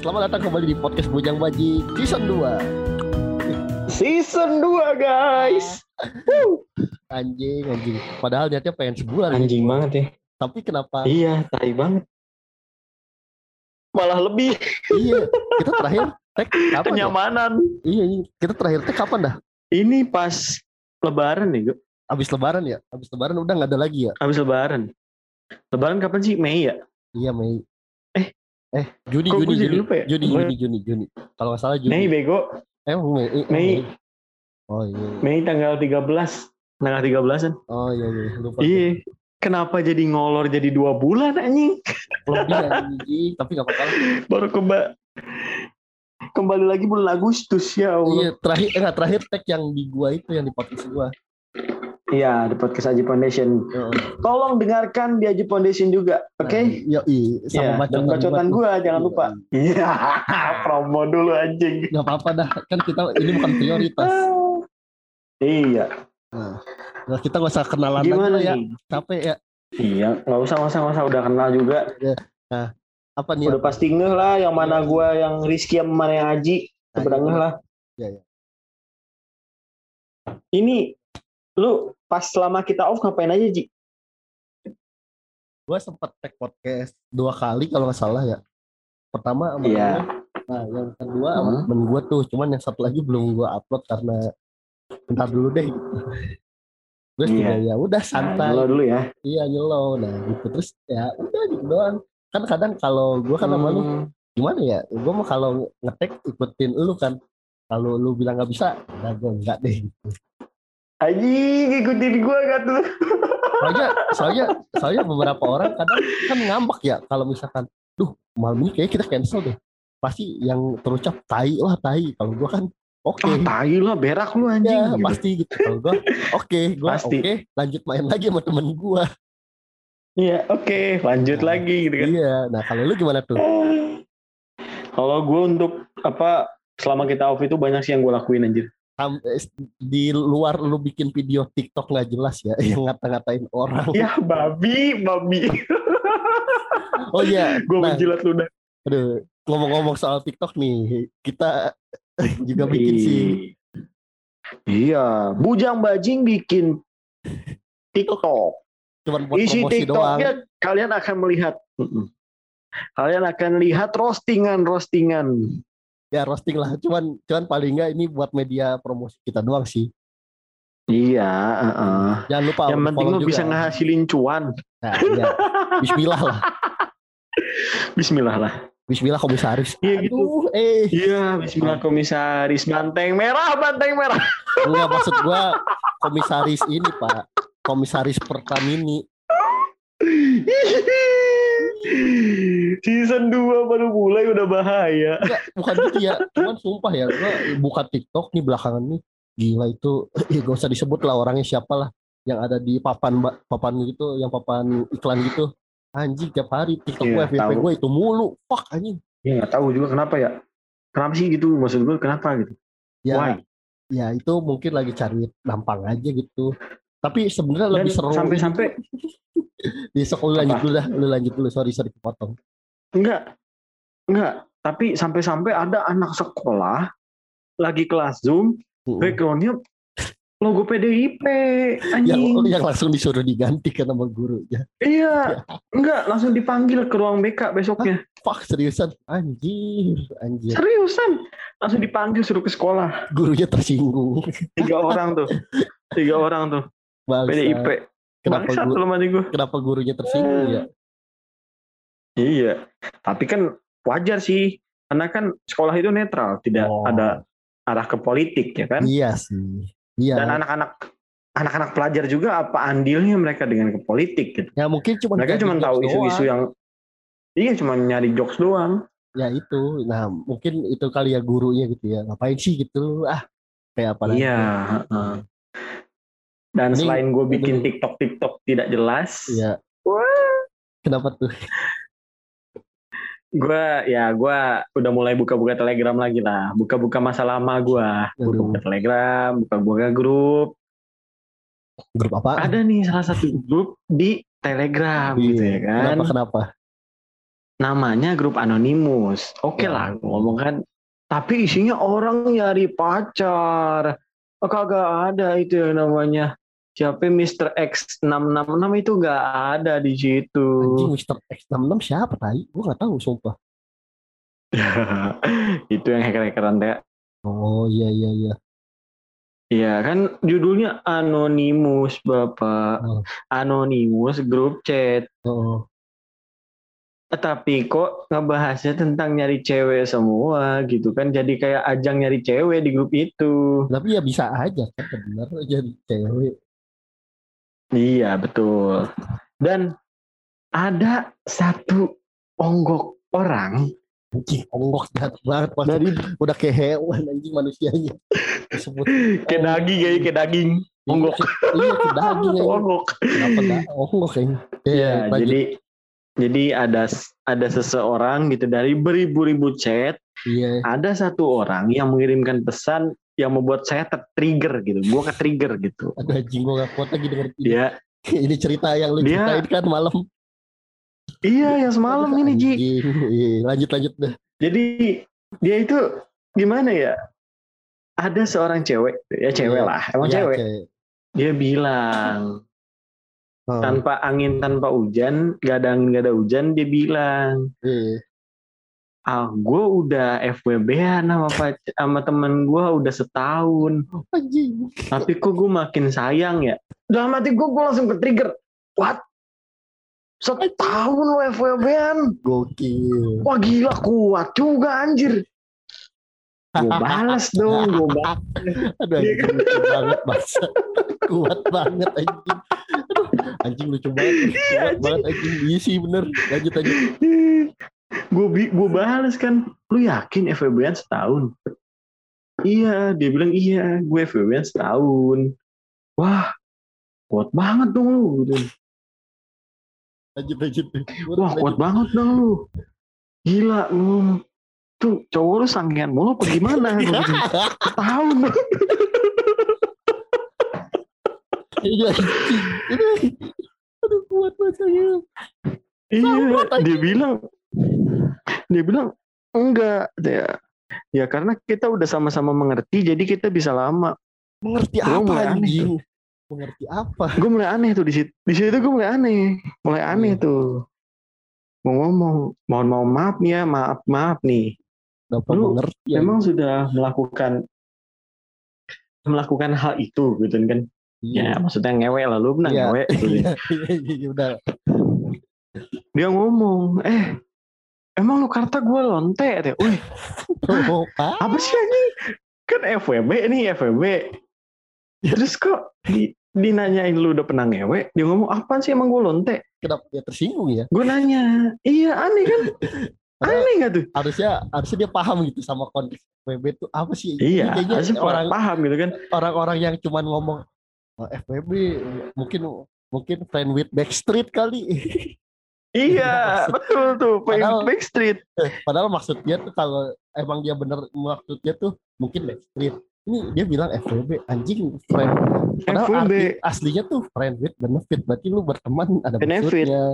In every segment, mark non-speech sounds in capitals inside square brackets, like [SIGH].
selamat datang kembali di podcast Bujang Baji season 2 Season 2 guys. Anjing, anjing. Padahal niatnya pengen sebulan. Anjing banget ya. Tapi kenapa? Iya, tai banget. Malah lebih iya, kita terakhir tag kapan ya? kenyamanan. Iya, iya. kita terakhir tag kapan dah? Ini pas lebaran nih, gue. Abis lebaran ya? Abis lebaran udah nggak ada lagi ya? Habis lebaran. Lebaran kapan sih? Mei ya? Iya, Mei. Eh. Eh, Juni, Kok Juni, Juni. lupa ya? Juni, Juni, Juni, Juni. Kalau nggak salah Juni. Mei bego. Eh, Mei. eh, Mei. Oh iya. Mei tanggal 13. Tanggal 13-an. Oh iya, iya. Lupa. Iya. Kenapa jadi ngolor jadi dua bulan anjing? Lebih [LAUGHS] anjing, tapi nggak apa-apa. Baru kembali kembali lagi bulan Agustus ya Allah. Iya, terakhir enggak terakhir tag yang di gua itu yang di podcast gua. Iya, di podcast Aji Foundation. Heeh. Tolong dengarkan di Aji Foundation juga, oke? Yo, iya, Iya, sama dan bacotan, bacotan gua jangan lupa. Iya, [LAUGHS] promo dulu anjing. Nggak apa-apa dah, kan kita ini bukan prioritas. [LAUGHS] Iya. Nah, kita nggak usah kenalan Gimana lagi ya, capek ya. Iya, nggak usah, nggak usah, nggak usah. Udah kenal juga. Apa nih? Udah pasti ngeh lah yang mana Iya. gua, yang Rizky, yang mana yang Aji. Nah, iya. ngeh lah. Iya, iya. Ini, lu pas selama kita off ngapain aja, Ji? Gua sempat tag podcast dua kali kalau nggak salah ya. Pertama sama temen. Nah, yang kedua sama Hmm. temen gua tuh, cuman yang satu lagi belum gua upload karena bentar dulu deh. Gitu. Terus Iya. juga ya udah Nah, santai. lo dulu ya. Iya nyelo. Nah gitu terus ya udah gitu doang. Kan kadang kalau gua kan sama lu Hmm. gimana ya? Gua mau kalau ngetek ikutin lu kan. Kalau lu bilang nggak bisa, nah gua enggak deh. Gitu. Aji, ngikutin gua gak tuh? Soalnya, soalnya, soalnya beberapa orang kadang kan ngambek ya kalau misalkan, duh malam ini kayak kita cancel deh. Pasti yang terucap tai lah tai. Kalau gua kan oke. Ah, tai lah, berak lu anjing. Ya, gitu. pasti gitu. Kalau gua oke, gua Pasti. oke, lanjut main lagi sama temen gua. Iya, oke, lanjut Nah, lagi gitu kan. Iya. Nah kalau lu gimana tuh? Kalau gue untuk apa selama kita off itu banyak sih yang gue lakuin anjir. Di luar lu bikin video TikTok nggak jelas ya [LAUGHS] yang ngata-ngatain orang. Ya babi, babi. [LAUGHS] Oh iya, gue nah, menjilat ludah. aduh, ngomong-ngomong soal TikTok nih, kita [LAUGHS] juga bikin sih. Iya, bujang bajing bikin TikTok. cuman buat Isi promosi doang. TikToknya kalian akan melihat. Kalian akan lihat roastingan roastingan. Ya roasting lah, cuman cuman paling nggak ini buat media promosi kita doang sih. Iya, heeh. Jangan lupa yang penting lu bisa ngehasilin cuan. Nah, iya. Bismillah lah. [LAUGHS] Bismillah lah. Bismillah komisaris. Iya gitu. Eh. Iya, Bismillah komisaris banteng merah, banteng merah. [LAUGHS] Enggak maksud gua komisaris ini, Pak. Komisaris Pertamini. [LAUGHS] Season 2 baru mulai udah bahaya. Enggak, bukan gitu ya. Cuman sumpah ya, gua buka TikTok nih belakangan nih. Gila itu, [LAUGHS] ya gak usah disebut lah orangnya siapa lah. Yang ada di papan papan gitu, yang papan iklan gitu. Anjing tiap hari TikTok Iya, gue, FYP gue itu mulu. Fuck anjing. Ya nggak tahu juga kenapa ya. Kenapa sih gitu? Maksud gue kenapa gitu? Ya, Why? ya itu mungkin lagi cari nampang aja gitu. Tapi sebenarnya lebih seru. sampai-sampai Di sekolah lu lanjut dulu dah, lu lanjut dulu. Sorry, sorry potong. enggak, enggak. Tapi sampai-sampai ada anak sekolah lagi kelas zoom, backgroundnya logo PDIP, yang, anjing. yang langsung disuruh diganti kan sama gurunya. Iya, [LAUGHS] enggak langsung dipanggil ke ruang BK besoknya. Fuck seriusan, anjir, anjir. Seriusan, langsung dipanggil suruh ke sekolah. Gurunya tersinggung. Tiga orang tuh, tiga orang tuh Bangsa. PDIP. Kenapa, Bangsat gu- lu mati gue. kenapa gurunya tersinggung ya? Iya, tapi kan wajar sih, karena kan sekolah itu netral, tidak Oh. ada arah ke politik ya kan. Iya sih. Iya. Dan anak-anak anak-anak pelajar juga apa andilnya mereka dengan ke politik gitu. ya mungkin cuma Mereka cuma tahu isu-isu yang iya cuma nyari jokes doang. Ya itu. Nah, mungkin itu kali ya gurunya gitu ya. Ngapain sih gitu? Ah, kayak apa lagi? Iya. heeh. Dan Ini- selain gue bikin aduh. TikTok TikTok tidak jelas, Iya. Wah. Kenapa tuh? gue ya gue udah mulai buka-buka Telegram lagi lah, buka-buka masa lama gue, buka-buka Telegram, buka-buka grup. Grup apa? Ada nih salah satu grup di Telegram gitu ya kan. Kenapa kenapa? namanya grup anonimus. Oke Ya. lah, ngomong kan. Tapi isinya orang nyari pacar. Oh, kagak ada itu yang namanya. Siapa Mr. X666 itu nggak ada di situ. Anjing Mr. X66 siapa tadi? Gue gak tahu sumpah. [LAUGHS] itu yang hacker-hackeran teh. Oh iya iya iya. Iya kan judulnya anonimus Bapak. Oh. Anonimus grup chat. Oh, Tapi kok ngebahasnya tentang nyari cewek semua gitu kan. Jadi kayak ajang nyari cewek di grup itu. tapi ya bisa aja kan bener jadi cewek. Iya betul. Dan ada satu onggok orang Anjing onggok jahat banget pas dari udah kayak hewan anjing manusianya. Disebut kayak daging kayak kayak daging. Onggok. Iya kayak daging. [LAUGHS] Onggok. Kenapa onggok kayaknya. Iya, lanjut. jadi jadi ada ada seseorang gitu dari beribu-ribu chat, Iya. ada satu orang yang mengirimkan pesan yang membuat saya tertrigger gitu. Gua ke trigger gitu. Aduh anjing gue gak kuat lagi denger ini. Dia [LAUGHS] ini cerita yang lu Dia- ceritain kan malam. iya yang semalam ini Ji. Iya, lanjut lanjut dah. Jadi dia itu gimana ya? Ada seorang cewek, ya cewek Iya. lah, emang Iya, cewek. cewek. Dia bilang Oh, tanpa angin tanpa hujan, gak ada angin gak ada hujan, dia bilang, iya. ah gue udah FWB sama sama temen gue udah setahun, Anjing. tapi kok gue makin sayang ya. Dalam hati gue, gue langsung ke trigger. What? Setahun lo FWB-an? Gokil. Wah gila kuat juga anjir. Gue balas dong, gue balas. [LAUGHS] Aduh Iya anjing lucu [LAUGHS] banget bangsa. Kuat banget anjing. Aduh, anjing lucu banget. Kuat banget anjing. Iya sih bener. Lanjut lanjut. gue gue balas kan lu yakin FWB-an setahun iya dia bilang iya gue FWB-an setahun wah kuat banget dong lu gitu. Lanjut lanjut. wah kuat banget dong lu gila lu tuh cowok lu sangkian mulu apa gimana? [LAUGHS] Setahun Iya. Aduh, kuat banget iya dia bilang. Dia bilang enggak. Ya ya karena kita udah sama-sama mengerti jadi kita bisa lama. Mengerti Gua apa mulai aneh? Mengerti apa? gue mulai aneh tuh di situ di situ gue mulai aneh. Mulai aneh Iya. tuh. Mau ngomong mohon mohon maaf nih ya maaf maaf nih Lu mengerti? anjing? memang sudah melakukan melakukan hal itu gitu kan ya maksudnya ngewe lah lu pernah Iya. ngewe gitu. [LAUGHS] Iya, iya, iya, udah. dia ngomong eh emang lu kata gue lonte deh wih [LAUGHS] Oh, apa sih ini kan FWB nih FWB terus kok di, dinanyain lu udah pernah ngewe dia ngomong apa sih emang gue lonte Kenapa dia tersinggung ya? gue nanya iya aneh kan [LAUGHS] Padahal aneh gak tuh harusnya harusnya dia paham gitu sama konteks FWB itu apa sih? Iya, kayaknya harusnya orang paham gitu kan. orang-orang yang cuman ngomong oh, FWB mungkin mungkin friend with Backstreet kali. [LAUGHS] Iya, betul tuh. Padahal- Pengen Backstreet. Padahal maksudnya tuh kalau emang dia bener maksudnya tuh mungkin Backstreet. Ini dia bilang FWB anjing friend. Padahal FWB. arti aslinya tuh friend with benefit. Berarti lu berteman ada Benefit. maksudnya.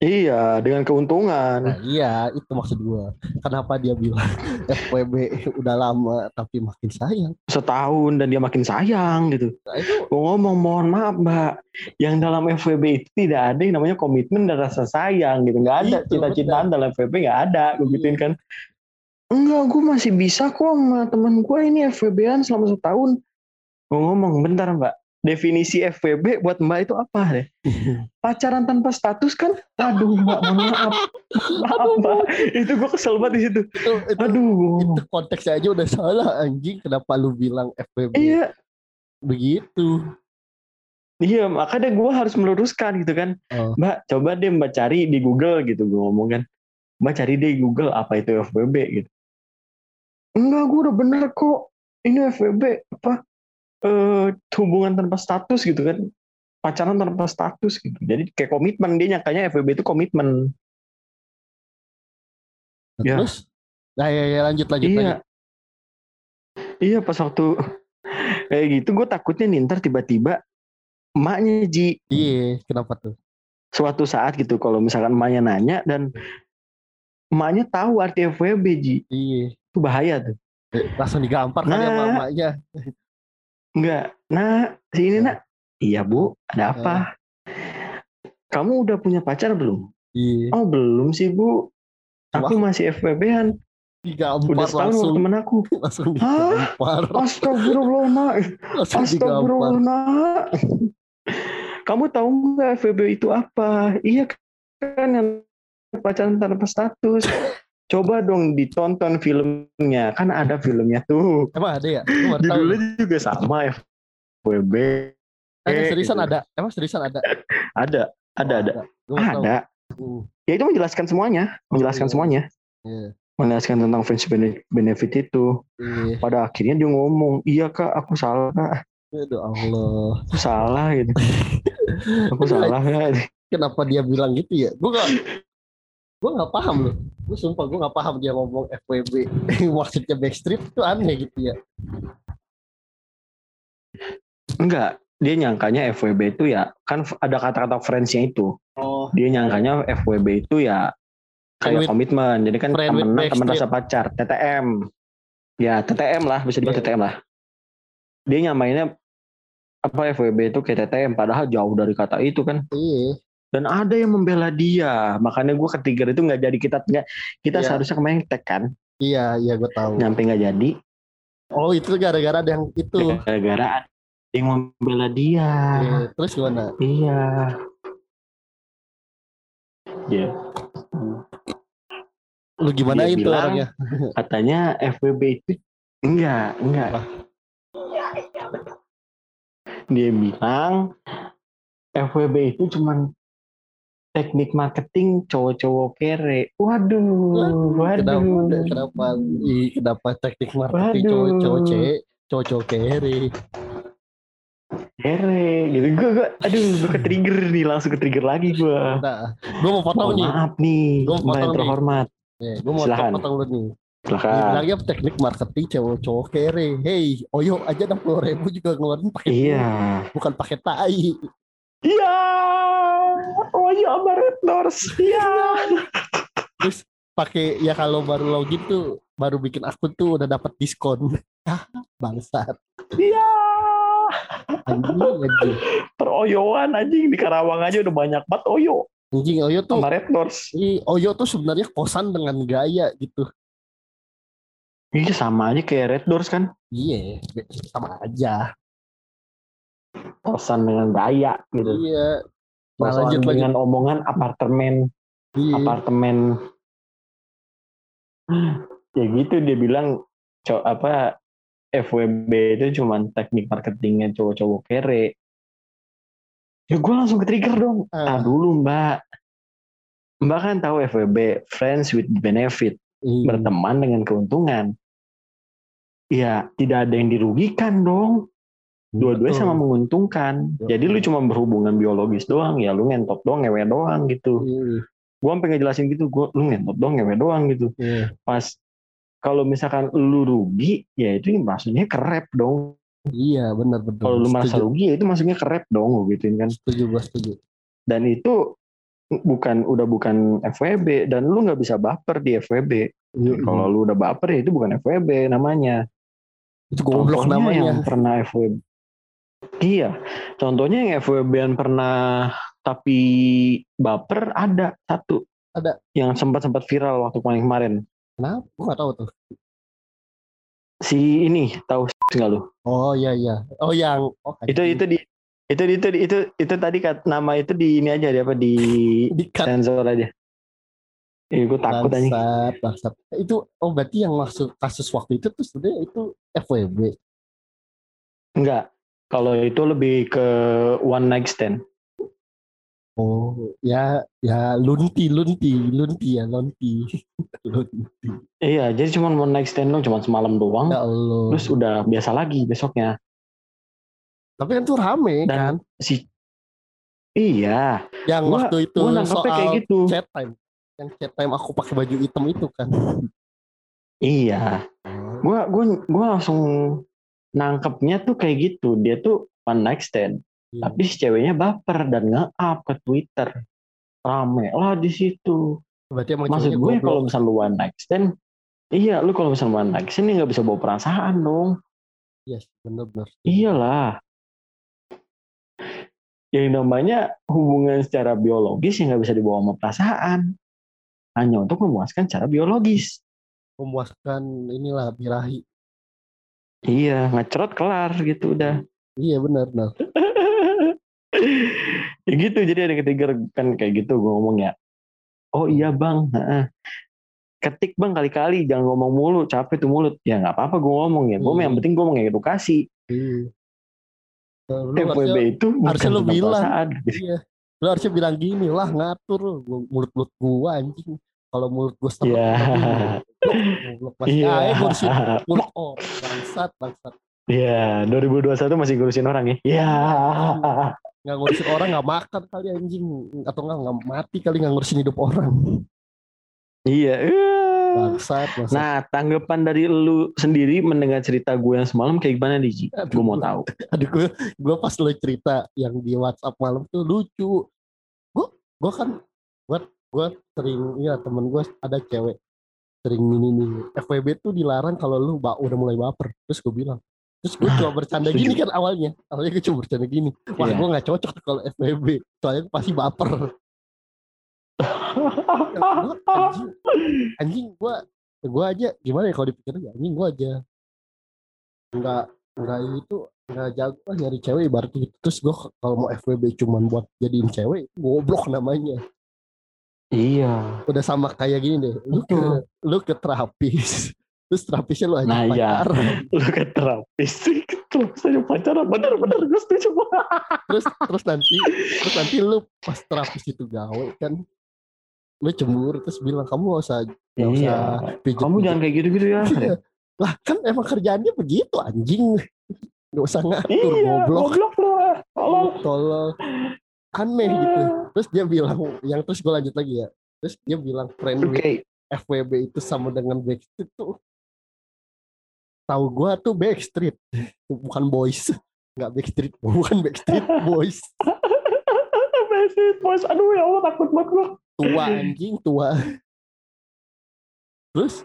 Iya, dengan keuntungan. Nah, iya, itu maksud gua. Kenapa dia bilang [LAUGHS] FWB udah lama tapi makin sayang? Setahun dan dia makin sayang gitu. Nah, itu Gue ngomong, mohon maaf mbak. Yang dalam FWB itu tidak ada yang namanya komitmen dan rasa sayang gitu. Nggak ada Itu, cinta-cintaan dalam FWB nggak ada. Gue Iya. gituin kan. Enggak, gue masih bisa kok sama teman gue ini FWB-an selama setahun. Gue ngomong, bentar mbak. Definisi FWB buat mbak itu apa deh? Pacaran tanpa status kan? Aduh mbak, mohon maaf. Maaf mbak. Itu gue kesel banget di situ. itu, itu, Aduh. itu konteksnya aja udah salah anjing. Kenapa lu bilang FWB Iya, begitu? iya makanya gue harus meluruskan gitu kan. Oh. Mbak, coba deh mbak cari di Google gitu gue ngomong kan. Mbak cari deh di Google apa itu FWB gitu. Enggak, gue udah bener kok. Ini FWB apa? Eh, hubungan tanpa status gitu kan. Pacaran tanpa status gitu. Jadi kayak komitmen dia nyangkanya FWB itu komitmen. Nah, Ya. Terus? Nah ya, ya lanjut lanjut iya. lanjut. Iya pas waktu [LAUGHS] kayak gitu gue takutnya nih ntar tiba-tiba emaknya Ji Iya, kenapa tuh? suatu saat gitu kalau misalkan emaknya nanya dan emaknya tahu arti FWB Ji Iya. itu bahaya tuh Eh, Langsung digampar kali sama Nah. Enggak nah si ini nak. Iya bu. Ada apa? Kamu udah punya pacar belum? Iya. oh belum sih bu. Aku masih FWB-an Digampar udah setahun langsung. temen aku. [LAUGHS] Langsung Hah? Astagfirullah nak. [LAUGHS] Astagfirullah nak. [LAUGHS] Kamu tahu nggak FWB itu apa? Iya kan yang pacaran tanpa status coba dong ditonton filmnya kan ada filmnya tuh Emang ada ya? Lu baru tahu. judulnya juga sama FWB Eh, seriusan gitu. ada? Emang seriusan ada? ada ada ada nggak tahu. ada Hmm, ya itu menjelaskan semuanya menjelaskan Oh. semuanya Iya. menjelaskan tentang bene- benefit itu Iya. pada akhirnya dia ngomong iya kak aku salah kak Aduh Allah. aku salah gitu aku salah kak Kenapa dia bilang gitu ya? Gue gak gue nggak paham loh. Gue sumpah gue nggak paham dia ngomong FWB. [LAUGHS] Maksudnya Backstreet itu aneh gitu ya. enggak dia nyangkanya FWB itu ya kan ada kata-kata friends-nya itu Oh. dia nyangkanya FWB itu ya kayak with- komitmen jadi kan temen temen rasa pacar TTM ya TTM lah bisa dibilang Iya. TTM lah dia nyamainnya apa FWB itu kayak TTM padahal jauh dari kata itu kan Iya. Dan ada yang membela dia makanya gue ketiga itu nggak jadi kita nggak kita Iya. seharusnya kemarin tag kan Iya, iya gue tahu. nyampe nggak jadi Oh itu gara-gara ada yang itu. [LAUGHS] gara-gara ada yang membela dia Iya, Terus gimana? iya Iya. Lu gimana Dia itu bilang- orangnya? [LAUGHS] katanya FWB itu enggak enggak dia bilang FWB itu cuman teknik marketing cowok-cowok kere waduh Kenapa? waduh Kenapa? Ih, kenapa teknik marketing cowok-cowok cewek, cowok-cowok kere? kere gitu gue gue aduh gue ke trigger nih langsung ke trigger lagi gue Nah, gue mau potong Mohon nih. maaf nih potong yang nih. terhormat Ya, gue mau Silakan. potong lu nih. silakan Dibilangnya teknik marketing cowok-cowok kere. Hey, Oyo aja enam puluh ribu juga ngeluarin pakai iya bukan pakai tai. iya oh iya Red Doors iya Terus pakai ya kalau baru login tuh baru bikin akun tuh udah dapat diskon. [LAUGHS] Ah, bangsat. iya Anjing, anjing. peroyoan anjing di Karawang aja udah banyak banget oyo Anjing Oyo tuh sama Red Doors Ih, Oyo tuh sebenarnya kosan dengan gaya gitu. Iya sama aja kayak Red Doors kan Iya, sama aja. kosan dengan gaya gitu Iya. Nah, lanjut lagi. dengan omongan apartemen Iya. apartemen ya gitu dia bilang co apa FWB itu cuman teknik marketingnya cowok-cowok kere ya gue langsung ke trigger dong Ah. ah dulu mbak mbak kan tahu FWB friends with benefit Iya. berteman dengan keuntungan ya tidak ada yang dirugikan dong dua-duanya sama menguntungkan Betul. jadi lu cuma berhubungan biologis doang ya lu ngentot doang ngewe doang gitu Iya. gue sampai ngejelasin gitu gue lu ngentot doang ngewe doang gitu Iya. pas kalau misalkan lu rugi ya itu maksudnya kerep dong Iya, benar benar. kalau lu merasa rugi ya itu maksudnya kerep dong gue gituin kan Setuju, gua setuju. dan itu bukan udah bukan FWB dan lu nggak bisa baper di FWB Iya, kalau lu udah baper ya itu bukan FWB namanya itu goblok namanya. yang pernah FWB iya contohnya yang FWB-an pernah tapi baper ada satu Ada. yang sempat sempat viral waktu kemarin kemarin Kenapa? Nggak tahu tuh. si ini tahu nggak lu Oh iya iya. Oh yang oh, itu itu di itu itu itu itu tadi kat, nama itu di ini aja di apa di [LAUGHS] di cut sensor aja Eh, gue takut aja. bangsat, bangsat. Itu oh berarti yang masuk kasus waktu itu tuh sebenarnya itu FWB. Enggak. Kalau itu lebih ke one night stand. Oh, ya ya lunti lunti lunti ya lunti. [LAUGHS] lunti. Iya, jadi cuma one night stand dong, cuma semalam doang. Ya Allah. Terus udah biasa lagi besoknya. Tapi kan tuh rame kan. Dan si Iya, Yang gua- waktu itu nangkepnya soal kayak gitu. chat time. Yang chat time aku pakai baju hitam itu kan. Iya, gua gua gua langsung nangkepnya tuh kayak gitu. Dia tuh one night stand, Iya. tapi si ceweknya baper dan nge-up ke Twitter. rame lah di situ. Berarti emang Maksud gue kalau misalnya lu one night stand, iya lu kalau misalnya one night stand nggak bisa bawa perasaan dong. Yes, bener-bener. Iyalah. Yang namanya hubungan secara biologis yang nggak bisa dibawa sama perasaan. Hanya untuk memuaskan secara biologis. Memuaskan inilah birahi. Iya, ngecerot kelar gitu udah. Iya benar, nah. [LAUGHS] ya gitu, jadi ada ketiga kan kayak gitu gue ngomong ya. Oh iya bang, heeh. ketik bang kali-kali jangan ngomong mulu, capek tuh mulut. Ya nggak apa-apa gue ngomong ya. Gue Hmm. yang penting gue mengedukasi. Iya. Nah, Lu FWB harusnya, itu bukan harusnya lu tentang bilang. perasaan. iya. Lu harusnya bilang gini lah ngatur lu. mulut-mulut gua anjing. Kalau mulut gua serem Iya. goblok [LAUGHS] masih Iya. aja ngurusin [LAUGHS] mulut oh bangsat bangsat Iya, 2021 masih ngurusin orang ya. Iya. [LAUGHS] nggak ngurusin orang nggak makan kali anjing atau nggak nggak mati kali nggak ngurusin hidup orang Iya. eh. bangsat bangsat Nah, tanggapan dari lu sendiri mendengar cerita gue yang semalam kayak gimana nih, Ji? Aduh, Gue mau tahu. aduh gue gue pas lo cerita yang di WhatsApp malam tuh lucu gue gue kan gue gue sering ya temen gue ada cewek sering ini nih FWB tuh dilarang kalau lu ba, udah mulai baper. Terus gue bilang terus gue coba bercanda gini kan awalnya. Awalnya gue coba bercanda gini. Wah Iya. gue nggak cocok kalau FWB soalnya pasti baper. Gua anjing. Anjing gue gue aja gimana ya kalau dipikir anjing gue aja. Nggak nggak itu nggak jago lah nyari cewek ibaratnya gitu. Terus gue kalau mau FWB cuman buat jadiin cewek goblok namanya iya. udah sama kayak gini deh lu ke lu ke terapis terus terapisnya lu aja Nah, iya. pacaran [LAUGHS] Lu ke terapis, terus saya pacaran. Bener, bener. Gue setuju. [LAUGHS] terus terus nanti terus nanti lu pas terapis itu gawe kan lu cemburu terus bilang kamu gak usah gak usah Iya. pijet Kamu jangan kayak gitu-gitu ya. Iya. lah kan emang kerjaannya begitu anjing gak usah ngatur Iya, goblok goblok lu. ah. Tolong. Aneh gitu. Terus dia bilang yang terus gue lanjut lagi ya. Terus dia bilang friend Oke. with FWB itu sama dengan Backstreet tuh. Tahu gua tuh Backstreet [LAUGHS] bukan Boys. Nggak Backstreet [LAUGHS] bukan Backstreet Boys. [LAUGHS] Backstreet Boys. Aduh ya Allah takut banget gue. tua anjing tua. Terus?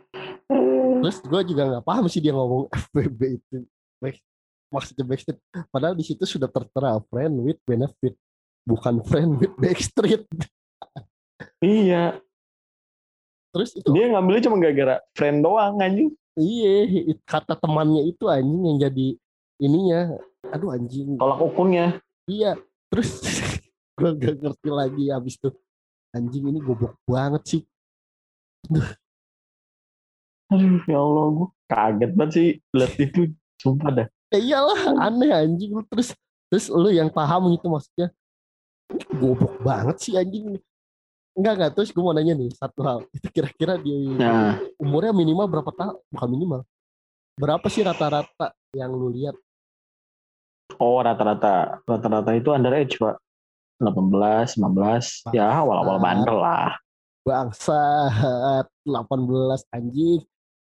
Terus gue juga nggak paham sih dia ngomong FWB itu. Back, maksudnya Backstreet. Padahal di situ sudah tertera friend with benefit bukan friend with Backstreet Iya. terus itu Dia ngambilnya cuma gara-gara friend doang anjing. iya kata temannya itu anjing yang jadi ininya aduh anjing Tolak ukurnya. iya terus [LAUGHS] gue gak ngerti lagi abis itu anjing ini goblok banget sih Aduh ya Allah gue kaget banget sih lihat [LAUGHS] itu. Sumpah dah. ya iyalah aneh anjing lu terus terus lu yang paham gitu maksudnya goblok banget sih anjing. Enggak enggak terus gue mau nanya nih satu hal. Itu kira-kira di Nah, umurnya minimal berapa tahun bukan minimal. Berapa sih rata-rata yang lu lihat? Oh rata-rata. Rata-rata itu underage pak. 18, 19, ya awal-awal bandel lah. bangsat. 18 anjing.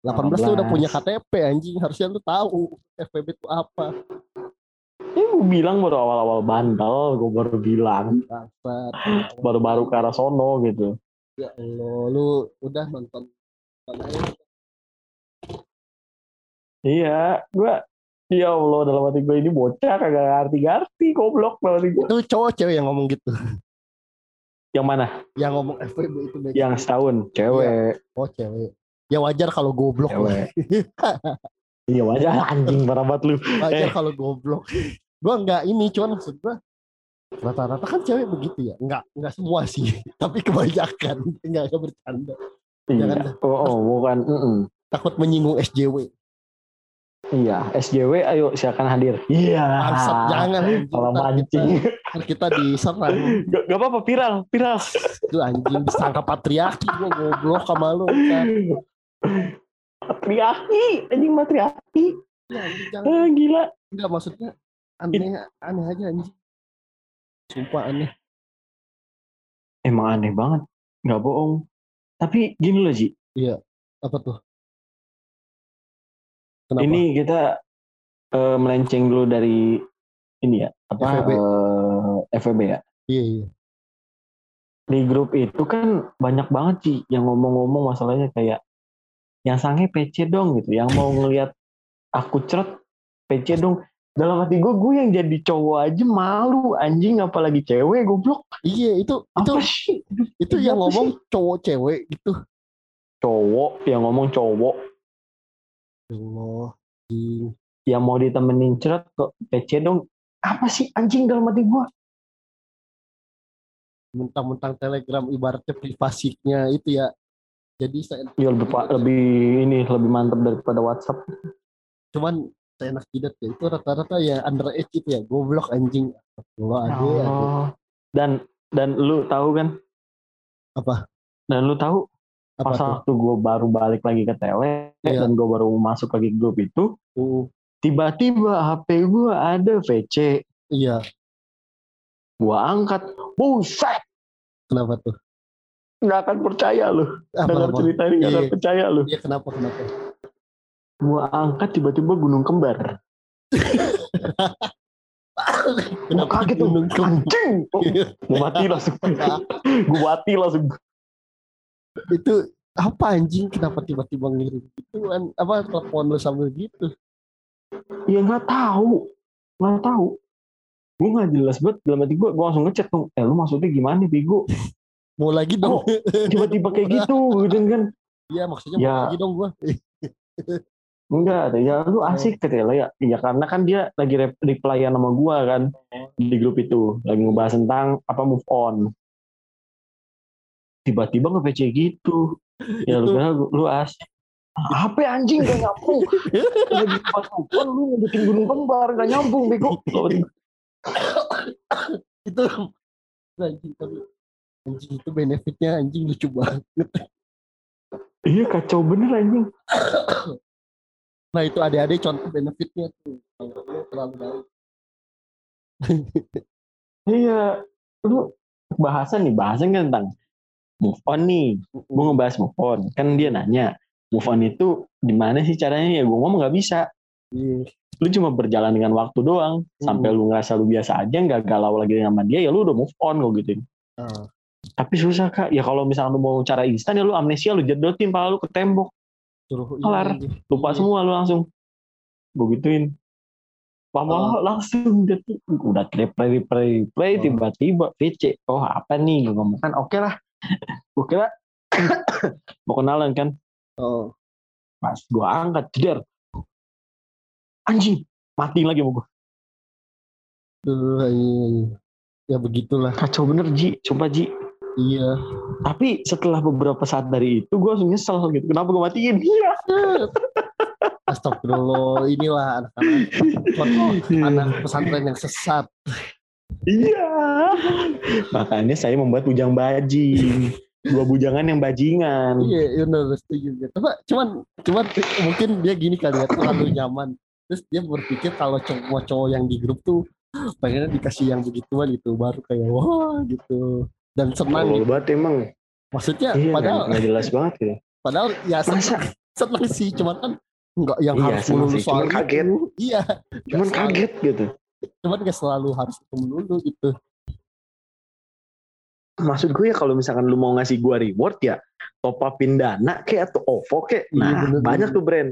18 lu udah 18. punya KTP anjing. Harusnya lu tahu FPB itu apa Ini gue bilang baru awal-awal bandel, gue baru bilang. Baru-baru ke arah sono gitu. ya Allah lu udah nonton. Iya, gue Ya Allah, dalam hati gue ini bocah kagak ngerti-ngerti, goblok dalam hati gue. itu cowok cewek yang ngomong gitu Yang mana? yang ngomong FPB itu baik. Yang setahun, cewek. oh cewek ya wajar kalau goblok Cewek. [LAUGHS] Iya wajar anjing [LAUGHS] parah banget lu. wajar Eh. kalau goblok gua nggak ini cuman maksud gua rata-rata kan cewek begitu ya nggak nggak semua sih [LAUGHS] tapi kebanyakan nggak nggak bercanda Jangan Iya. Oh, oh, bukan. mm-mm. takut menyinggung SJW Iya, SJW ayo silakan hadir. Iya. bangsat jangan. Kalau mancing. kita, kita diserang Gak, gak apa-apa, viral, viral. itu anjing disangka patriarki gua goblok sama lu ntar. Matriarki, anjing matriarki. Ya, jangan Ah, gila. nggak maksudnya aneh aneh aja anjing sumpah aneh Emang aneh banget. Gak bohong. Tapi gini loh, Ji. apa tuh kenapa Ini kita eh, melenceng dulu dari ini ya. Apa? FWB. eh, FWB ya. iya iya di grup itu kan banyak banget sih yang ngomong-ngomong masalahnya kayak yang sange PC dong gitu yang mau ngelihat aku ceret PC dong dalam hati gue gue yang jadi cowok aja malu anjing apalagi cewek goblok Iya itu itu apa sih itu Apa yang sih? ngomong cowok cewek gitu. cowok yang ngomong cowok Allah. yang mau ditemenin ceret ke PC dong apa sih anjing dalam hati gue Mentang-mentang Telegram ibaratnya privasinya itu ya. Jadi saya ya lebih lebih ini lebih mantap daripada WhatsApp cuman saya enak jidat ya itu rata-rata ya underage itu ya goblok anjing. Allah ada ya. Oh. dan dan lu tahu kan Apa? dan lu tahu Apa pas tuh? waktu gue baru balik lagi ke tele Iya. dan gue baru masuk lagi grup itu Uh, tiba-tiba HP gue ada VC iya, gue angkat buset kenapa tuh? nggak akan percaya lu Apa, dengar apa? cerita ini nggak akan Iya. percaya lu Iya, kenapa kenapa? Gue angkat tiba-tiba gunung kembar. Gue kaget gunung kembar? anjing! Oh, gue mati langsung. [LAUGHS] Gue mati langsung. Itu apa anjing? Kenapa tiba-tiba ngirim kan apa telepon lu sambil gitu? Ya nggak tahu. Nggak tahu. Gue nggak jelas banget. Dalam hati gue gue langsung ngechat tuh. Eh lu maksudnya gimana Bigo mau lagi dong. Tiba-tiba kayak gitu gitu kan. Iya maksudnya Ya. mau lagi dong gua enggak ya lu asik katanya ya. Ya karena kan dia lagi rep- replyan sama gua kan di grup itu. Lagi ngebahas tentang apa move on. Tiba-tiba nge PC gitu. Ya lu Itu- kira lu asik HP anjing? Gak nyambung. Lagi pas move on lu ngedekin gunung kembar gak nyambung bego. Itu anjing tapi anjing itu benefitnya anjing lucu banget. Iya kacau bener anjing nah itu adik-adik contoh benefitnya tuh kalau lu terlalu baik [LAUGHS] Iya, lu bahasan nih, bahasan kan tentang move on nih. Gue ngebahas move on, kan dia nanya move on itu gimana sih caranya? Ya gue ngomong nggak bisa. Iya. Lu cuma berjalan dengan waktu doang, sampai lu ngerasa lu biasa aja, nggak galau lagi sama dia, ya lu udah move on gue gitu. Ah, Tapi susah kak, ya kalau misalnya lu mau cara instan ya lu amnesia, lu jedotin pala lu ke tembok, suruh Kelar. ini. lupa Iya. semua lu langsung. Gue gituin. Lama langsung dia tuh udah replay replay replay Oh. tiba-tiba VC oh apa nih gue ngomong kan oke lah gue kira [COUGHS] mau kenalan kan oh pas gue angkat jeder anjing mati lagi mau gue Duh, iya, iya. ya begitulah kacau bener Ji coba Ji iya. Tapi setelah beberapa saat dari itu gue langsung nyesel gitu. Kenapa gue matiin? Iya. Astagfirullah inilah anak-anak. Anak pesantren yang sesat. Iya. Makanya saya membuat bujang bajing. Dua bujangan yang bajingan. Iya iya, benar setuju. Gitu Tapi cuman cuman mungkin dia gini kali ya terlalu nyaman. Terus dia berpikir kalau cowok cowok yang di grup tuh pengennya dikasih yang begituan gitu baru kayak wah gitu dan senang gitu. banget emang maksudnya iya padahal nggak jelas banget gitu padahal ya senang, senang sih cuman kan nggak yang Iya, harus melulu soal cuman kaget. itu iya cuman Nggak selalu- kaget gitu cuman gak selalu harus itu melulu gitu maksud gue ya kalau misalkan lu mau ngasih gua reward ya top upin dana kayak atau OVO kayak Iya, nah bener, banyak bener. tuh brand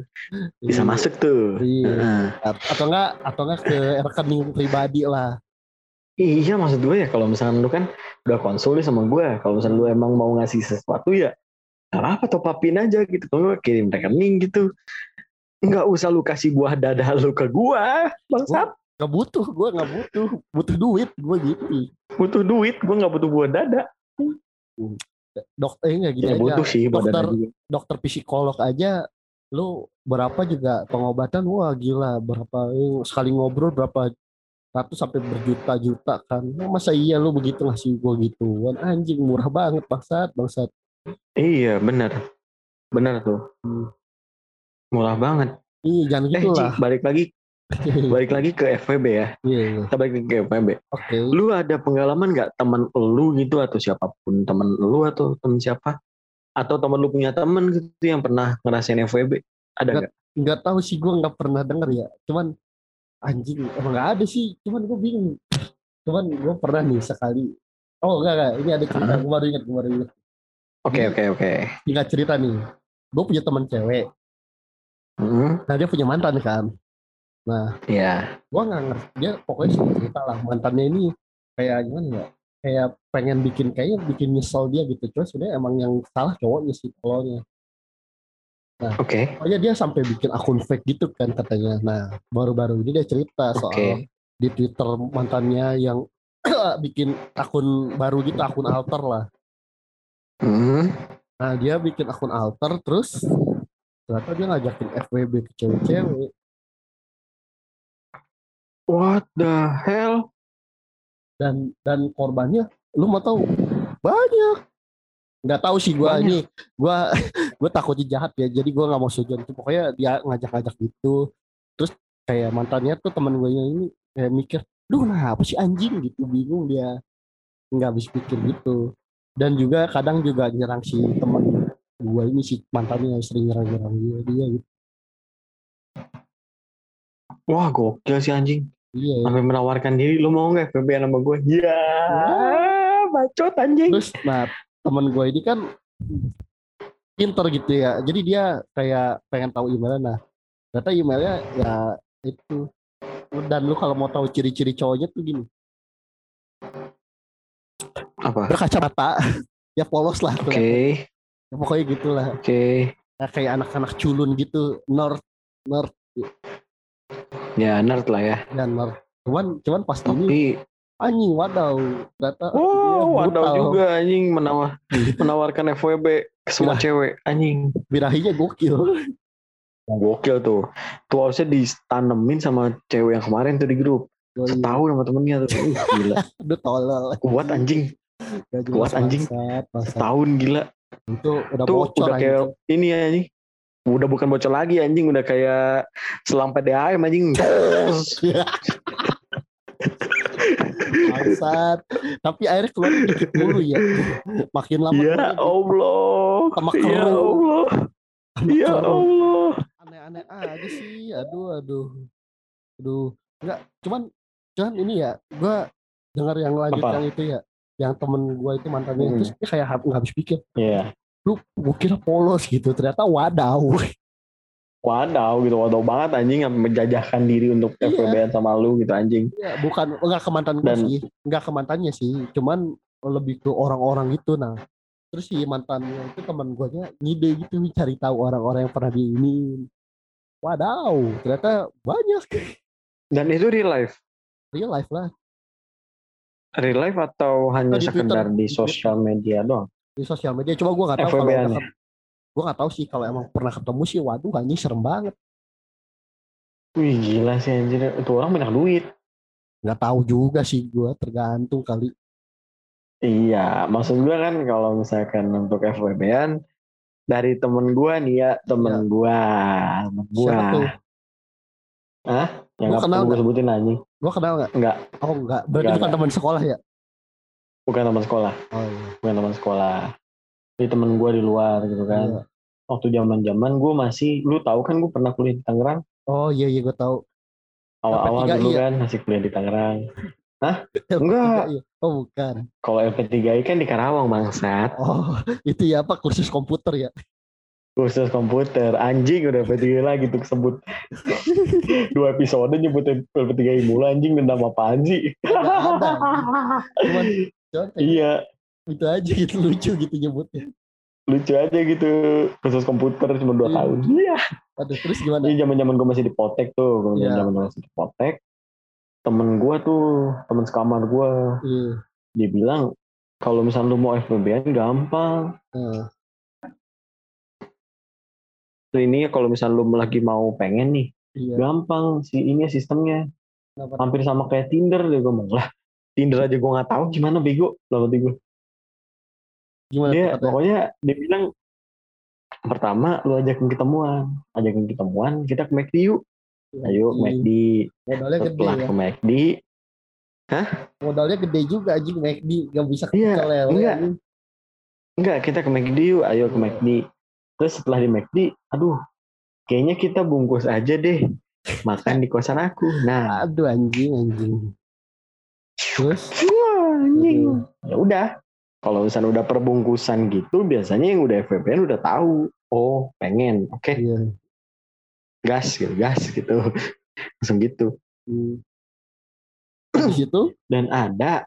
bisa Iya. masuk tuh Iya. Nah, atau enggak atau enggak ke rekening pribadi lah iya maksud gue ya kalau misalkan lu kan udah konsul sama gue kalau misalkan lu emang mau ngasih sesuatu ya nggak apa top upin aja gitu. Kalau nggak kirim rekening gitu. Nggak usah lu kasih buah dada lu ke gua bangsat. Nggak butuh gue nggak butuh. Butuh duit gue gitu. Butuh duit gua nggak butuh buah dada. Dokter eh, enggak gitu ya aja. butuh sih dokter dokter psikolog aja lu berapa juga pengobatan? Wah gila berapa eh, sekali ngobrol berapa ratus sampai berjuta-juta kan. Nah, masa iya lu begitu ngasih gue gituan? Anjing murah banget bangsat bangsat. Iya benar. Benar tuh. Hmm. murah banget. Iya jangan eh gitu lah. balik lagi. [LAUGHS] Balik lagi ke FVB ya. Iya. Iya kita balik lagi ke FVB oke. Lu ada pengalaman nggak teman lu gitu atau siapa pun teman lu atau teman siapa? Atau teman lu punya teman gitu yang pernah ngerasain FVB ada Nggak. nggak? nggak tahu sih gue nggak pernah denger ya. Cuman anjing emang nggak ada sih cuman gue bingung cuman gue pernah nih sekali Oh enggak enggak, ini ada cerita, gue baru ingat, gue baru ingat. Oke oke oke. Tinggal cerita nih. Gue punya teman cewek. Hmm, Nah dia punya mantan kan. Nah ya. gue nggak ngerti dia pokoknya sih cerita lah mantannya ini kayak gimana ya kayak pengen bikin kayaknya bikin nyesel dia gitu cuma sebenarnya emang yang salah cowoknya sih tolongnya Oke. pokoknya dia sampai bikin akun fake gitu kan katanya nah baru-baru ini dia cerita soal Oke. di twitter mantannya yang [CLEARS THROAT] bikin akun baru gitu akun alter lah Hmm, nah dia bikin akun alter terus ternyata dia ngajakin FWB ke cewek-cewek What the hell? dan dan korbannya lu mau tahu banyak nggak tahu sih gua Banyak. ini gua [LAUGHS] gue takutnya jahat ya jadi gua nggak mau sujon itu pokoknya dia ngajak-ngajak gitu terus kayak mantannya tuh teman gue ini kayak mikir duh kenapa sih anjing gitu bingung dia nggak habis pikir gitu dan juga kadang juga nyerang si teman gue ini si mantannya yang sering nyerang-nyerang dia dia gitu Wah gokil sih anjing. iya ya. Sampai menawarkan diri. Lu mau nggak FBB sama gue? Ya. Bacot anjing. terus nah teman gue ini kan pinter gitu ya jadi dia kayak pengen tahu emailnya nah ternyata emailnya ya itu dan lu kalau mau tahu ciri-ciri cowoknya tuh gini Apa? berkacamata [LAUGHS] ya polos lah Oke. tuh. Ya, pokoknya gitulah Oke. Ya, kayak anak-anak culun gitu nerd nerd Ya nerd lah ya. dan nerd cuman cuman pas ini Tapi anjing wadaw dia Wow, ada brutal. juga anjing menawar [LAUGHS] menawarkan FWB ke semua Gila. cewek anjing. birahinya gokil Gokil tuh. Tuh harusnya ditanemin sama cewek yang kemarin tuh di grup. Setahun sama temennya tuh. Uh, gila. [LAUGHS] Aduh tolol Kuat anjing. Kuat, anjing. bangsat. Setahun gila. itu udah Tuh bocor udah kayak ini ya anjing. Udah bukan bocor lagi anjing. Udah kayak selang PDAM anjing. [LAUGHS] Bangsat tapi airnya keluar dikit mulu ya makin lama Ya Allah. Sama Ya. Allah. Ya Allah. aneh-aneh aja sih aduh aduh aduh enggak cuman cuman ini ya gua dengar yang lanjut Apa? yang itu ya yang temen gua itu mantannya Hmm. dia kayak nggak habis pikir Iya. lu gua kira polos gitu ternyata wadaw Wadaw gitu, wadaw banget anjing yang menjajahkan diri untuk Iya. FWB sama lu gitu anjing. ya, bukan enggak ke mantan Dan- sih enggak ke mantannya sih cuman lebih ke orang-orang itu nah terus si mantannya itu teman guanya ngide gitu cari tahu orang-orang yang pernah di ini wadaw ternyata banyak Dan itu real life. real life lah Real life atau hanya Oh, di sekedar Twitter. di sosial media doang? di sosial media coba gua nggak tahu kalau Gua nggak tahu sih kalau emang pernah ketemu sih waduh anjing serem banget. Wih gila sih anjir, itu orang banyak duit. nggak tahu juga sih gua tergantung kali. Iya, maksud gua kan kalau misalkan untuk FWB-an dari temen gua nih ya, temen Iya. gua, temen siapa tuh? Yang Gua kenal gue sebutin anjing. gua kenal nggak? Enggak, oh enggak berarti Nggak, bukan teman sekolah ya? Bukan teman sekolah, oh iya. Bukan teman sekolah. Ini temen gua di luar gitu kan. Iya. Waktu zaman-zaman gua masih, lu tahu kan gua pernah kuliah di Tangerang. oh iya iya gua tahu Awal-awal LP3I dulu ya? kan masih kuliah di Tangerang. LP3 Enggak. iya. oh bukan Kalau LP3I kan di Karawang bangsat. oh [LAUGHS] itu ya apa kursus komputer ya Khusus komputer. Anjing udah LP3I lagi tuh sebut. [LAUGHS] Dua episode nyebut LP3I mulu anjing dendam apaan sih? Nggak ada, cuman cuman kayak iya, itu aja gitu lucu gitu nyebutnya lucu aja gitu. Khusus komputer cuma dua Iya. tahun. Iya. aduh terus gimana Ini zaman-zaman gue masih di Potek tuh, gue Iya. zaman-zaman masih di Potek. Temen gue tuh, temen sekamar gue, iya dia bilang kalau misalnya lu mau FBB gampang. Heeh. Ini kalau misalnya lu lagi mau pengen nih, iya gampang si ini sistemnya. Kenapa? hampir sama kayak Tinder deh gue ngomong lah Tinder aja gue nggak tahu gimana bego dalam hati gue gimana dia pokoknya dia bilang pertama lu ajakin ketemuan. Ajakin ketemuan kita ke McD yuk. Ayo Anjing. McD modalnya gede setelah ya. ke McD modalnya gede juga anjing McD gak bisa Iya, kecil lele enggak. enggak kita ke McD yuk. Ayo ke McD terus setelah di McD aduh kayaknya kita bungkus aja deh. Makan di kosan aku. Nah. Aduh anjing anjing. Terus? Wah, anjing. Ya udah kalau misalnya udah perbungkusan gitu biasanya yang udah FVP udah tahu oh pengen oke Iya. gas gitu gas gitu [LAUGHS] langsung gitu Hmm. Situ dan ada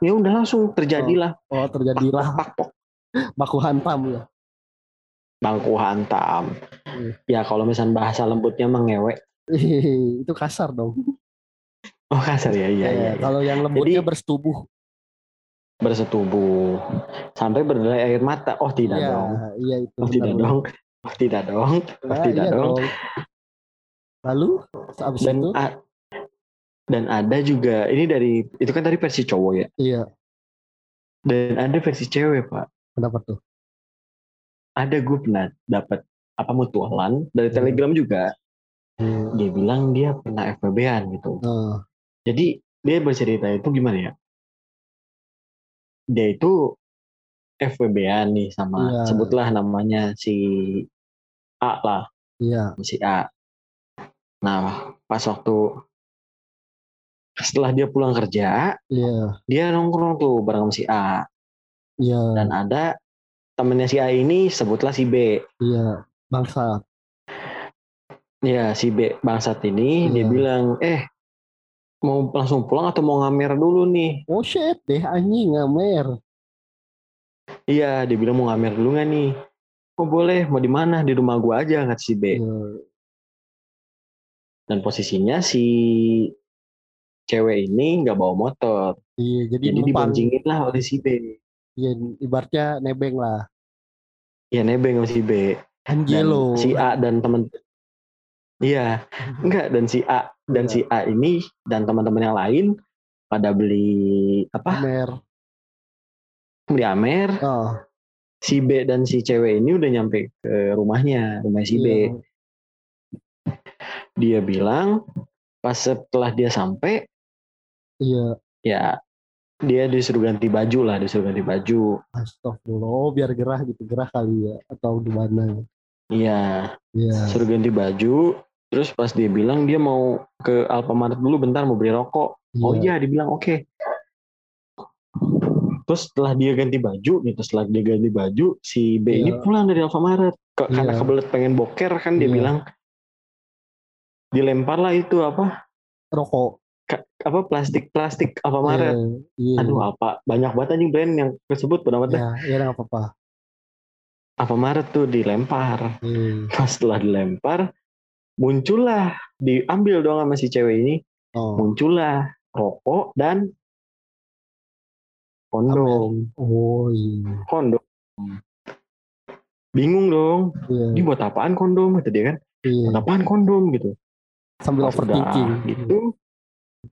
ya udah langsung terjadilah oh terjadilah pak pok baku hantam ya. bangku hantam Hmm. ya kalau misalnya bahasa lembutnya mengewek itu kasar dong. oh kasar ya iya Ya, iya, iya. Kalau yang lembutnya Jadi- bersetubuh. Bersetubuh. Sampai berderai air mata. Oh tidak Iya, dong. iya itu. oh tidak benar. dong. Oh tidak dong. Oh Nah, tidak iya dong. Lalu habis dan itu? a- dan ada juga ini dari itu kan tadi versi cowok ya? Iya, dan ada versi cewek pak. Kenapa tuh? ada gue pernah dapat apa mutualan dari Hmm. telegram juga. Hmm. dia bilang dia pernah FWB-an gitu. Oh, jadi dia bercerita itu gimana ya dia itu FWB-an nih sama Iya. sebutlah namanya si A lah iya, si A nah pas waktu setelah dia pulang kerja iya, dia nongkrong tuh bareng sama si A iya, dan ada temennya si A ini sebutlah si B iya. Bangsa. ya si B bangsat ini dia Iya. bilang eh mau langsung pulang atau mau ngamer dulu nih? Oh shit. Deh anjing ngamer. iya dia bilang mau ngamer dulu nggak nih? Oh boleh mau di mana? Di rumah gua aja kata si B. Iya, dan posisinya si cewek ini nggak bawa motor. Iya, jadi, jadi numpang. diboncengin lah oleh si B. Iya, ibaratnya nebeng lah. ya nebeng sama si B. Dan Angelo. si A dan temen iya. [LAUGHS] Enggak dan si A dan si A ini dan teman-teman yang lain pada beli apa? Amer. beli Amer. Oh, si B dan si cewek ini udah nyampe ke rumahnya rumah si B. Iya. dia bilang pas setelah dia sampai Iya, ya dia disuruh ganti baju lah disuruh ganti baju. Astagfirullah. Oh, biar gerah gitu, gerah kali ya. Atau gimana. iya. Iya. suruh ganti baju terus pas dia bilang dia mau ke Alfamart dulu bentar mau beli rokok oh iya dia bilang oke terus setelah dia ganti baju gitu setelah dia ganti baju si B ini Iya. pulang dari Alfamart Ke- karena Iya. kebelet pengen boker kan dia Iya. bilang dilempar lah itu apa Rokok. ka- apa plastik plastik Alfamart Iya. aduh apa banyak banget anjing brand yang tersebut pada banget Ya, nggak apa-apa. Alfamart tuh dilempar Iya. pas setelah dilempar muncullah diambil dong sama si cewek ini Oh, muncullah rokok dan kondom oh iya. kondom bingung dong Iya. ini buat apaan kondom kata dia kan iya. buat apaan kondom gitu Sambil Pas overthinking. gitu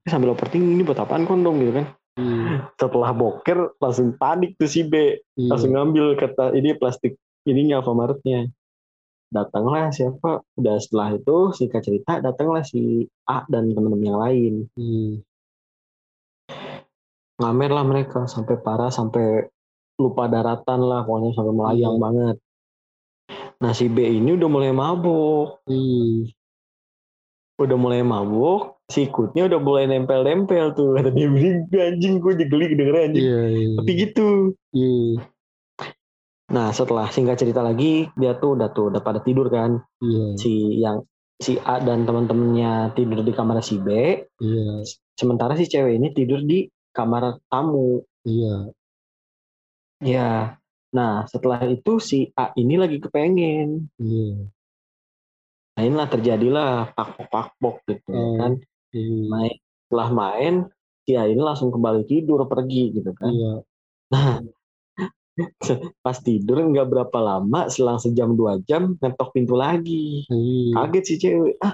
sambil overthinking ini buat apaan kondom gitu kan Iya. setelah boker langsung panik tuh si B Iya. langsung ngambil kata ini plastik ininya Alfamaretnya datanglah siapa udah setelah itu singkat cerita datanglah si A dan teman-teman yang lain Iya. ngamer lah mereka sampai parah sampai lupa daratan lah pokoknya sampai melayang Iya. banget nah si B ini udah mulai mabuk Iya. udah mulai mabuk sikutnya udah mulai nempel-nempel tuh kata dia anjing gue jadi geli dengerin anjing Iya. iya. tapi gitu Iya. Nah setelah singkat cerita lagi dia tuh udah tuh udah pada tidur kan Iya. si yang si A dan teman-temannya tidur di kamar si B Iya. sementara si cewek ini tidur di kamar tamu Iya. ya nah setelah itu si A ini lagi kepengen Iya. nah inilah terjadilah pakpok pakpok gitu Oh. kan Iya. main setelah main si A ini langsung kembali tidur pergi gitu kan Iya. nah [LAUGHS] pas tidur nggak berapa lama selang sejam dua jam ngetok pintu lagi Iya. kaget si cewek ah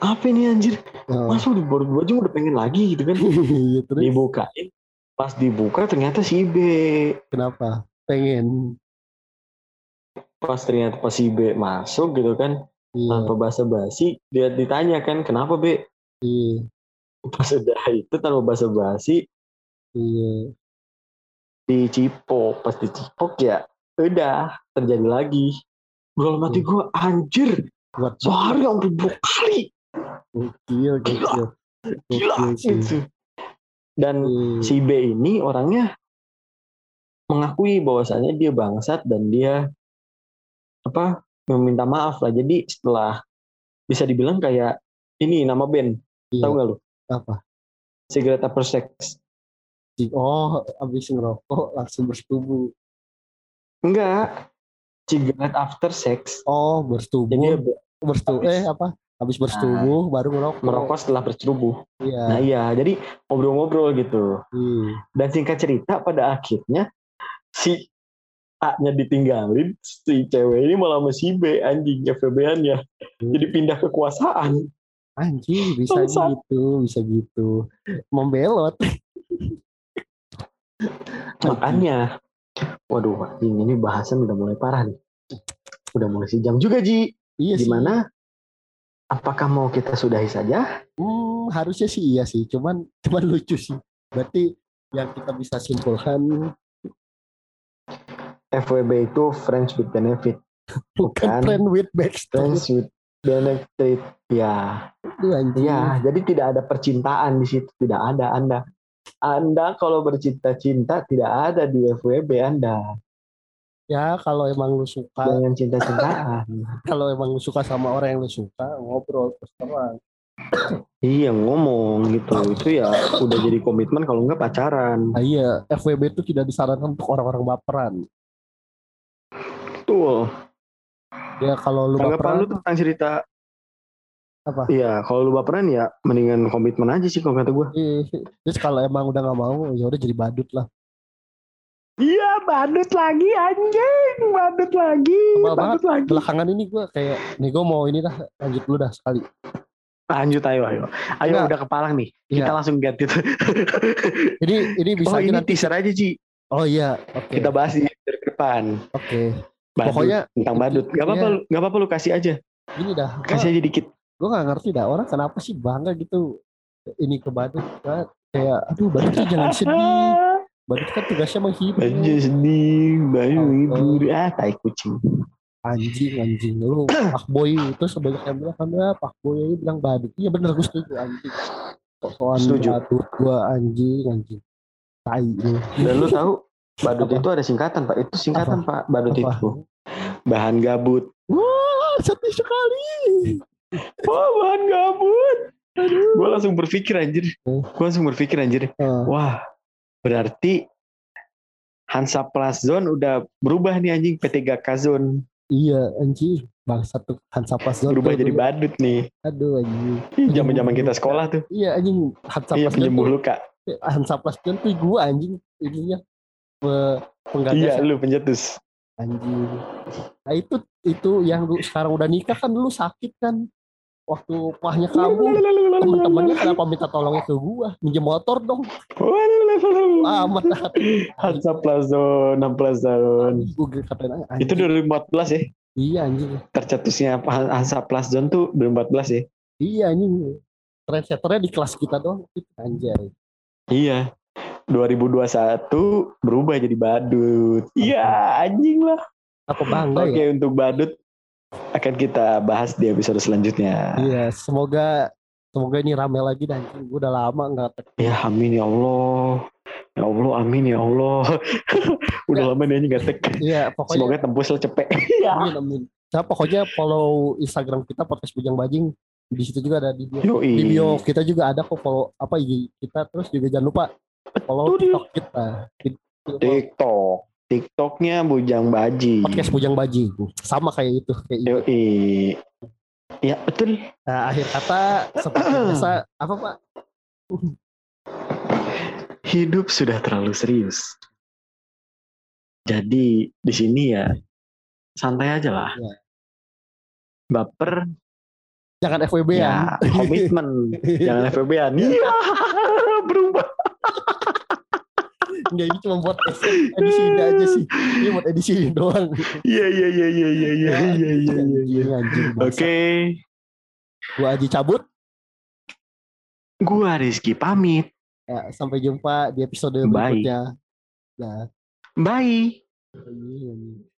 apa ini anjir Oh. masa udah baru dua jam udah pengen lagi gitu kan [LAUGHS] Iya dibukain pas dibuka ternyata si B kenapa? Pengen. pas ternyata pas si B masuk gitu kan Iya. tanpa basa-basi dia ditanya kan kenapa B Iya. pas udah itu tanpa basa-basi Iya. Dicipok pas dicipok ya udah terjadi lagi Gol mati Hmm. gue anjir Buat sehari sampai dua kali gokil. gila Gokil sih. gitu Dan Hmm. si B ini orangnya mengakui bahwasannya dia bangsat dan dia apa meminta maaf lah. Jadi setelah bisa dibilang kayak ini nama band, Iya. tahu nggak lu? apa Cigarette After Sex. Oh abis ngerokok langsung bersetubuh Enggak. Cigarette After Sex. oh Jadi bersetubuh be- bersetubuh habis- eh apa habis bersetubuh baru ngerokok merokok setelah bercerubuh. iya Nah iya, jadi ngobrol-ngobrol gitu. Hmm. Dan singkat cerita pada akhirnya si A-nya ditinggalin, si cewek ini malah sama si B anjing FBB-annya. Jadi pindah kekuasaan. anjing bisa gitu bisa gitu membelot Makanya, waduh, ini, ini bahasan udah mulai parah nih. Udah mulai sejam juga Ji. iya sih Gimana? Apakah mau kita sudahi saja? Hmm, harusnya sih iya sih, cuman [LAUGHS] cuman lucu sih. Berarti yang kita bisa simpulkan FWB itu friends with benefit. [LAUGHS] bukan Bukan. friend with backstory. Friends with benefit. Ya, Itu ya. Jadi tidak ada percintaan di situ. Tidak ada Anda. Anda kalau bercinta-cinta tidak ada di FWB Anda. Ya kalau emang lu suka, Jangan cinta-cintaan. [LAUGHS] kalau emang lu suka sama orang yang lu suka, ngobrol terus terang. [CLEARS THROAT] iya ngomong gitu. Itu ya udah jadi komitmen kalau enggak pacaran. Nah, iya, FWB itu tidak disarankan untuk orang-orang baperan. Betul. Ya kalau lu Tanggapan baperan, lu tentang cerita Apa? Iya, kalau lu baperan ya mendingan komitmen aja sih kalau kata gue. eh, terus kalau emang udah nggak mau, ya udah jadi badut lah. Iya, badut lagi anjing, badut lagi, badut lagi. Belakangan ini gue kayak, nih gue mau ini dah, lanjut dulu dah sekali. Lanjut ayo, ayo. Ayo Enggak. udah kepalang nih. Kita Iya. langsung get itu. [LAUGHS] Ini ini bisa oh, ini nanti. teaser aja, Ci. Oh iya, oke. Kita bahas di depan. Oke. Badut, Pokoknya tentang badut. Gak apa-apa, intinya- lu- gak apa-apa lu kasih aja. Gini dah, Kasih aja dikit. Gue gak ngerti dah orang kenapa sih bangga gitu ini ke badut kan kayak aduh badut tuh jangan sedih badut kan tugasnya menghibur Aja sedih, bayu Oh, hibur. Ah, tai kucing. anjing anjing lu pak boy itu sebanyak yang bilang kan ya pak boy ini bilang badut iya bener gue setuju anjing soal badut gue anjing anjing tai lu Dan lu tahu badut Apa? itu ada singkatan, Pak. Itu singkatan, Pak. Badut Apa? itu. Bahan gabut. wah sedih sekali Wah, bahan gabut. Gue langsung berpikir anjir. Hmm. Gue langsung berpikir anjir. Eh, Wah, berarti Hansa Plus Zone udah berubah nih anjing P3K Zone. iya anjing bangsat tuh Hansa Plus Zone Berubah tuh jadi dulu. badut nih. aduh anjing Zaman-zaman kita sekolah tuh. iya anjing Hansa Iya Plus Zone penyembuh luka. Hansa Plus Zone tuh gue anjing ininya pe- penggagas Iya, lu pencetus. anjing nah itu itu yang lu sekarang udah nikah kan dulu sakit kan waktu pahnya kamu temen-temennya kenapa minta tolongnya ke gua minjem motor dong amat Hansa Plus Zone. gue katain. Itu 2014 ya. iya anjing Tercetusnya Hansa Zone tuh 2014 ya. iya anjing trendsetternya di kelas kita dong itu anjay Iya. 2021 berubah jadi badut. Iya, anjing lah. apa bangga Oke, ya untuk badut akan kita bahas di episode selanjutnya. iya semoga semoga ini rame lagi dan gue udah lama nggak tek- Ya amin ya Allah. Ya Allah, amin ya Allah. [LAUGHS] Udah Ya. lama nih nggak tek. iya pokoknya Semoga tembus lah cepet. [LAUGHS] Amin amin Nah, pokoknya follow Instagram kita podcast bujang bajing di situ juga ada di bio Yoi. di bio kita juga ada kok follow apa IG kita terus juga jangan lupa follow Betul. TikTok kita di- TikTok. TikToknya Bujang Baji. podcast bujang bajing sama kayak itu kayak itu. Yoi. Ya betul. Nah, akhir kata seperti [CLEARS THROAT] biasa apa pak Hidup sudah terlalu serius. Jadi di sini ya santai aja lah. Ya. Baper jangan FWB ya ya komitmen. [LAUGHS] Jangan FBB-an. Iya. [LAUGHS] Berubah. [LAUGHS] Enggak ini cuma buat edisi ini aja sih ini buat edisi ini doang Iya iya iya iya iya iya iya iya iya. Anjing, bangsa. Oke. gua Aji cabut Gua Rizky pamit. ya, sampai jumpa di episode Bye. berikutnya nah Bye. ini.